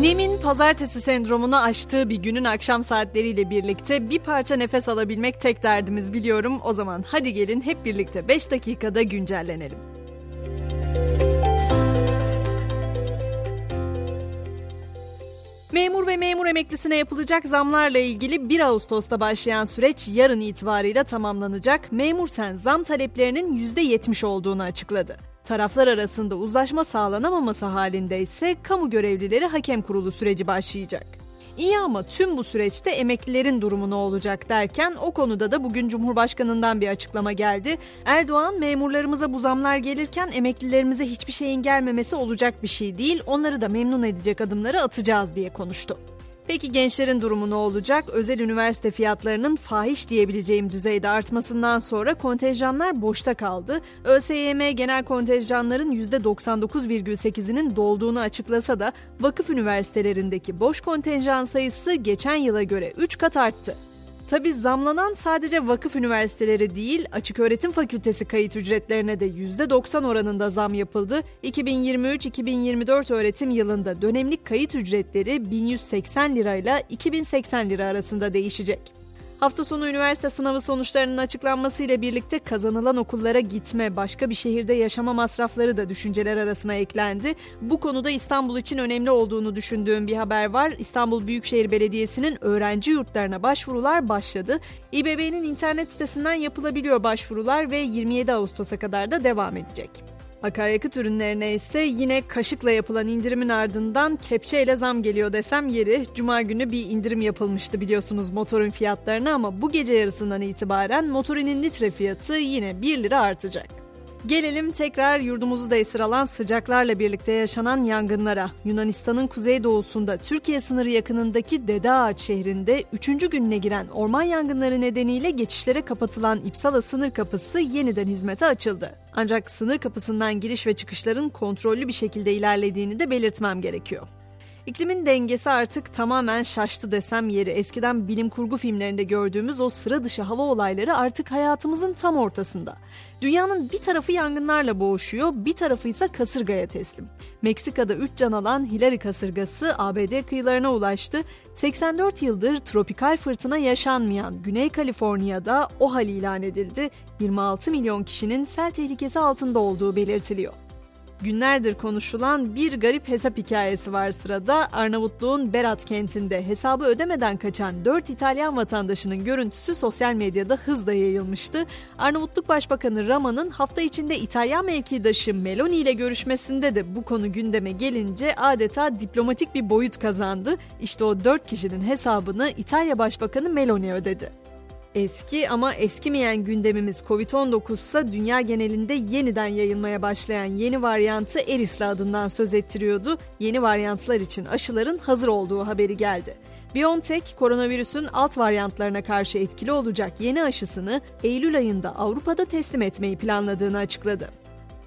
Nem'in pazartesi sendromunu aştığı bir günün akşam saatleriyle birlikte bir parça nefes alabilmek tek derdimiz biliyorum. O zaman hadi gelin hep birlikte 5 dakikada güncellenelim. Memur ve memur emeklisine yapılacak zamlarla ilgili 1 Ağustos'ta başlayan süreç yarın itibariyle tamamlanacak. Memur Sen zam taleplerinin %70 olduğunu açıkladı. Taraflar arasında uzlaşma sağlanamaması halinde ise kamu görevlileri hakem kurulu süreci başlayacak. İyi ama tüm bu süreçte emeklilerin durumu ne olacak derken o konuda da bugün Cumhurbaşkanı'ndan bir açıklama geldi. Erdoğan memurlarımıza bu zamlar gelirken emeklilerimize hiçbir şeyin gelmemesi olacak bir şey değil. Onları da memnun edecek adımları atacağız diye konuştu. Peki gençlerin durumu ne olacak? Özel üniversite fiyatlarının fahiş diyebileceğim düzeyde artmasından sonra kontenjanlar boşta kaldı. ÖSYM genel kontenjanların %99,8'inin dolduğunu açıklasa da vakıf üniversitelerindeki boş kontenjan sayısı geçen yıla göre 3 kat arttı. Tabi zamlanan sadece vakıf üniversiteleri değil, açık öğretim fakültesi kayıt ücretlerine de %90 oranında zam yapıldı. 2023-2024 öğretim yılında dönemlik kayıt ücretleri 1180 lirayla 2080 lira arasında değişecek. Hafta sonu üniversite sınavı sonuçlarının açıklanmasıyla birlikte kazanılan okullara gitme, başka bir şehirde yaşama masrafları da düşünceler arasına eklendi. Bu konuda İstanbul için önemli olduğunu düşündüğüm bir haber var. İstanbul Büyükşehir Belediyesi'nin öğrenci yurtlarına başvurular başladı. İBB'nin internet sitesinden yapılabiliyor başvurular ve 27 Ağustos'a kadar da devam edecek. Akaryakıt ürünlerine ise yine kaşıkla yapılan indirimin ardından kepçeyle zam geliyor desem yeri. Cuma günü bir indirim yapılmıştı biliyorsunuz motorun fiyatlarına ama bu gece yarısından itibaren motorinin litre fiyatı yine 1 lira artacak. Gelelim tekrar yurdumuzu da esir alan sıcaklarla birlikte yaşanan yangınlara. Yunanistan'ın kuzeydoğusunda Türkiye sınırı yakınındaki Dede Ağaç şehrinde 3. gününe giren orman yangınları nedeniyle geçişlere kapatılan İpsala sınır kapısı yeniden hizmete açıldı. Ancak sınır kapısından giriş ve çıkışların kontrollü bir şekilde ilerlediğini de belirtmem gerekiyor. İklimin dengesi artık tamamen şaştı desem yeri. Eskiden bilim kurgu filmlerinde gördüğümüz o sıra dışı hava olayları artık hayatımızın tam ortasında. Dünyanın bir tarafı yangınlarla boğuşuyor, bir tarafı ise kasırgaya teslim. Meksika'da 3 can alan Hillary kasırgası ABD kıyılarına ulaştı. 84 yıldır tropikal fırtına yaşanmayan Güney Kaliforniya'da o hal ilan edildi. 26 milyon kişinin sel tehlikesi altında olduğu belirtiliyor. Günlerdir konuşulan bir garip hesap hikayesi var sırada. Arnavutluğun Berat kentinde hesabı ödemeden kaçan 4 İtalyan vatandaşının görüntüsü sosyal medyada hızla yayılmıştı. Arnavutluk Başbakanı Rama'nın hafta içinde İtalyan mevkidaşı Meloni ile görüşmesinde de bu konu gündeme gelince adeta diplomatik bir boyut kazandı. İşte o 4 kişinin hesabını İtalya Başbakanı Meloni ödedi. Eski ama eskimeyen gündemimiz Covid-19 ise dünya genelinde yeniden yayılmaya başlayan yeni varyantı Erisli adından söz ettiriyordu. Yeni varyantlar için aşıların hazır olduğu haberi geldi. BioNTech, koronavirüsün alt varyantlarına karşı etkili olacak yeni aşısını Eylül ayında Avrupa'da teslim etmeyi planladığını açıkladı.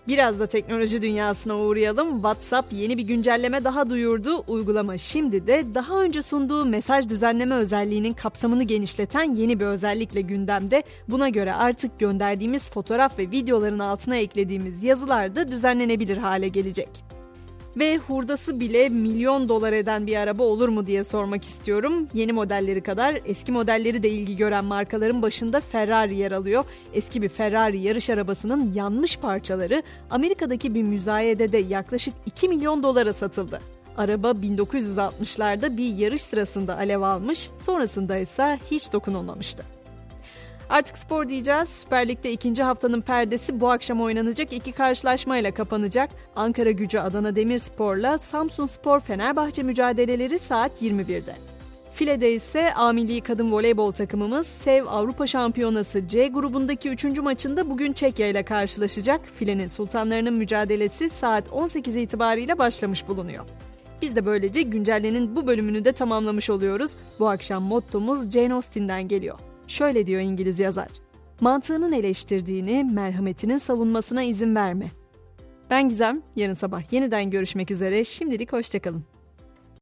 Biraz da teknoloji dünyasına uğrayalım. WhatsApp yeni bir güncelleme daha duyurdu. Uygulama şimdi de daha önce sunduğu mesaj düzenleme özelliğinin kapsamını genişleten yeni bir özellikle gündemde. Buna göre artık gönderdiğimiz fotoğraf ve videoların altına eklediğimiz yazılar da düzenlenebilir hale gelecek ve hurdası bile milyon dolar eden bir araba olur mu diye sormak istiyorum. Yeni modelleri kadar eski modelleri de ilgi gören markaların başında Ferrari yer alıyor. Eski bir Ferrari yarış arabasının yanmış parçaları Amerika'daki bir müzayedede yaklaşık 2 milyon dolara satıldı. Araba 1960'larda bir yarış sırasında alev almış, sonrasında ise hiç dokunulmamıştı. Artık spor diyeceğiz. Süper Lig'de ikinci haftanın perdesi bu akşam oynanacak iki karşılaşmayla kapanacak. Ankara gücü Adana Demirspor'la Samsun Spor Fenerbahçe mücadeleleri saat 21'de. File'de ise A Kadın Voleybol takımımız Sev Avrupa Şampiyonası C grubundaki 3. maçında bugün Çekya ile karşılaşacak. File'nin sultanlarının mücadelesi saat 18 itibariyle başlamış bulunuyor. Biz de böylece güncellenin bu bölümünü de tamamlamış oluyoruz. Bu akşam mottomuz Jane Austen'den geliyor. Şöyle diyor İngiliz yazar. Mantığının eleştirdiğini, merhametinin savunmasına izin verme. Ben Gizem, yarın sabah yeniden görüşmek üzere. Şimdilik hoşçakalın.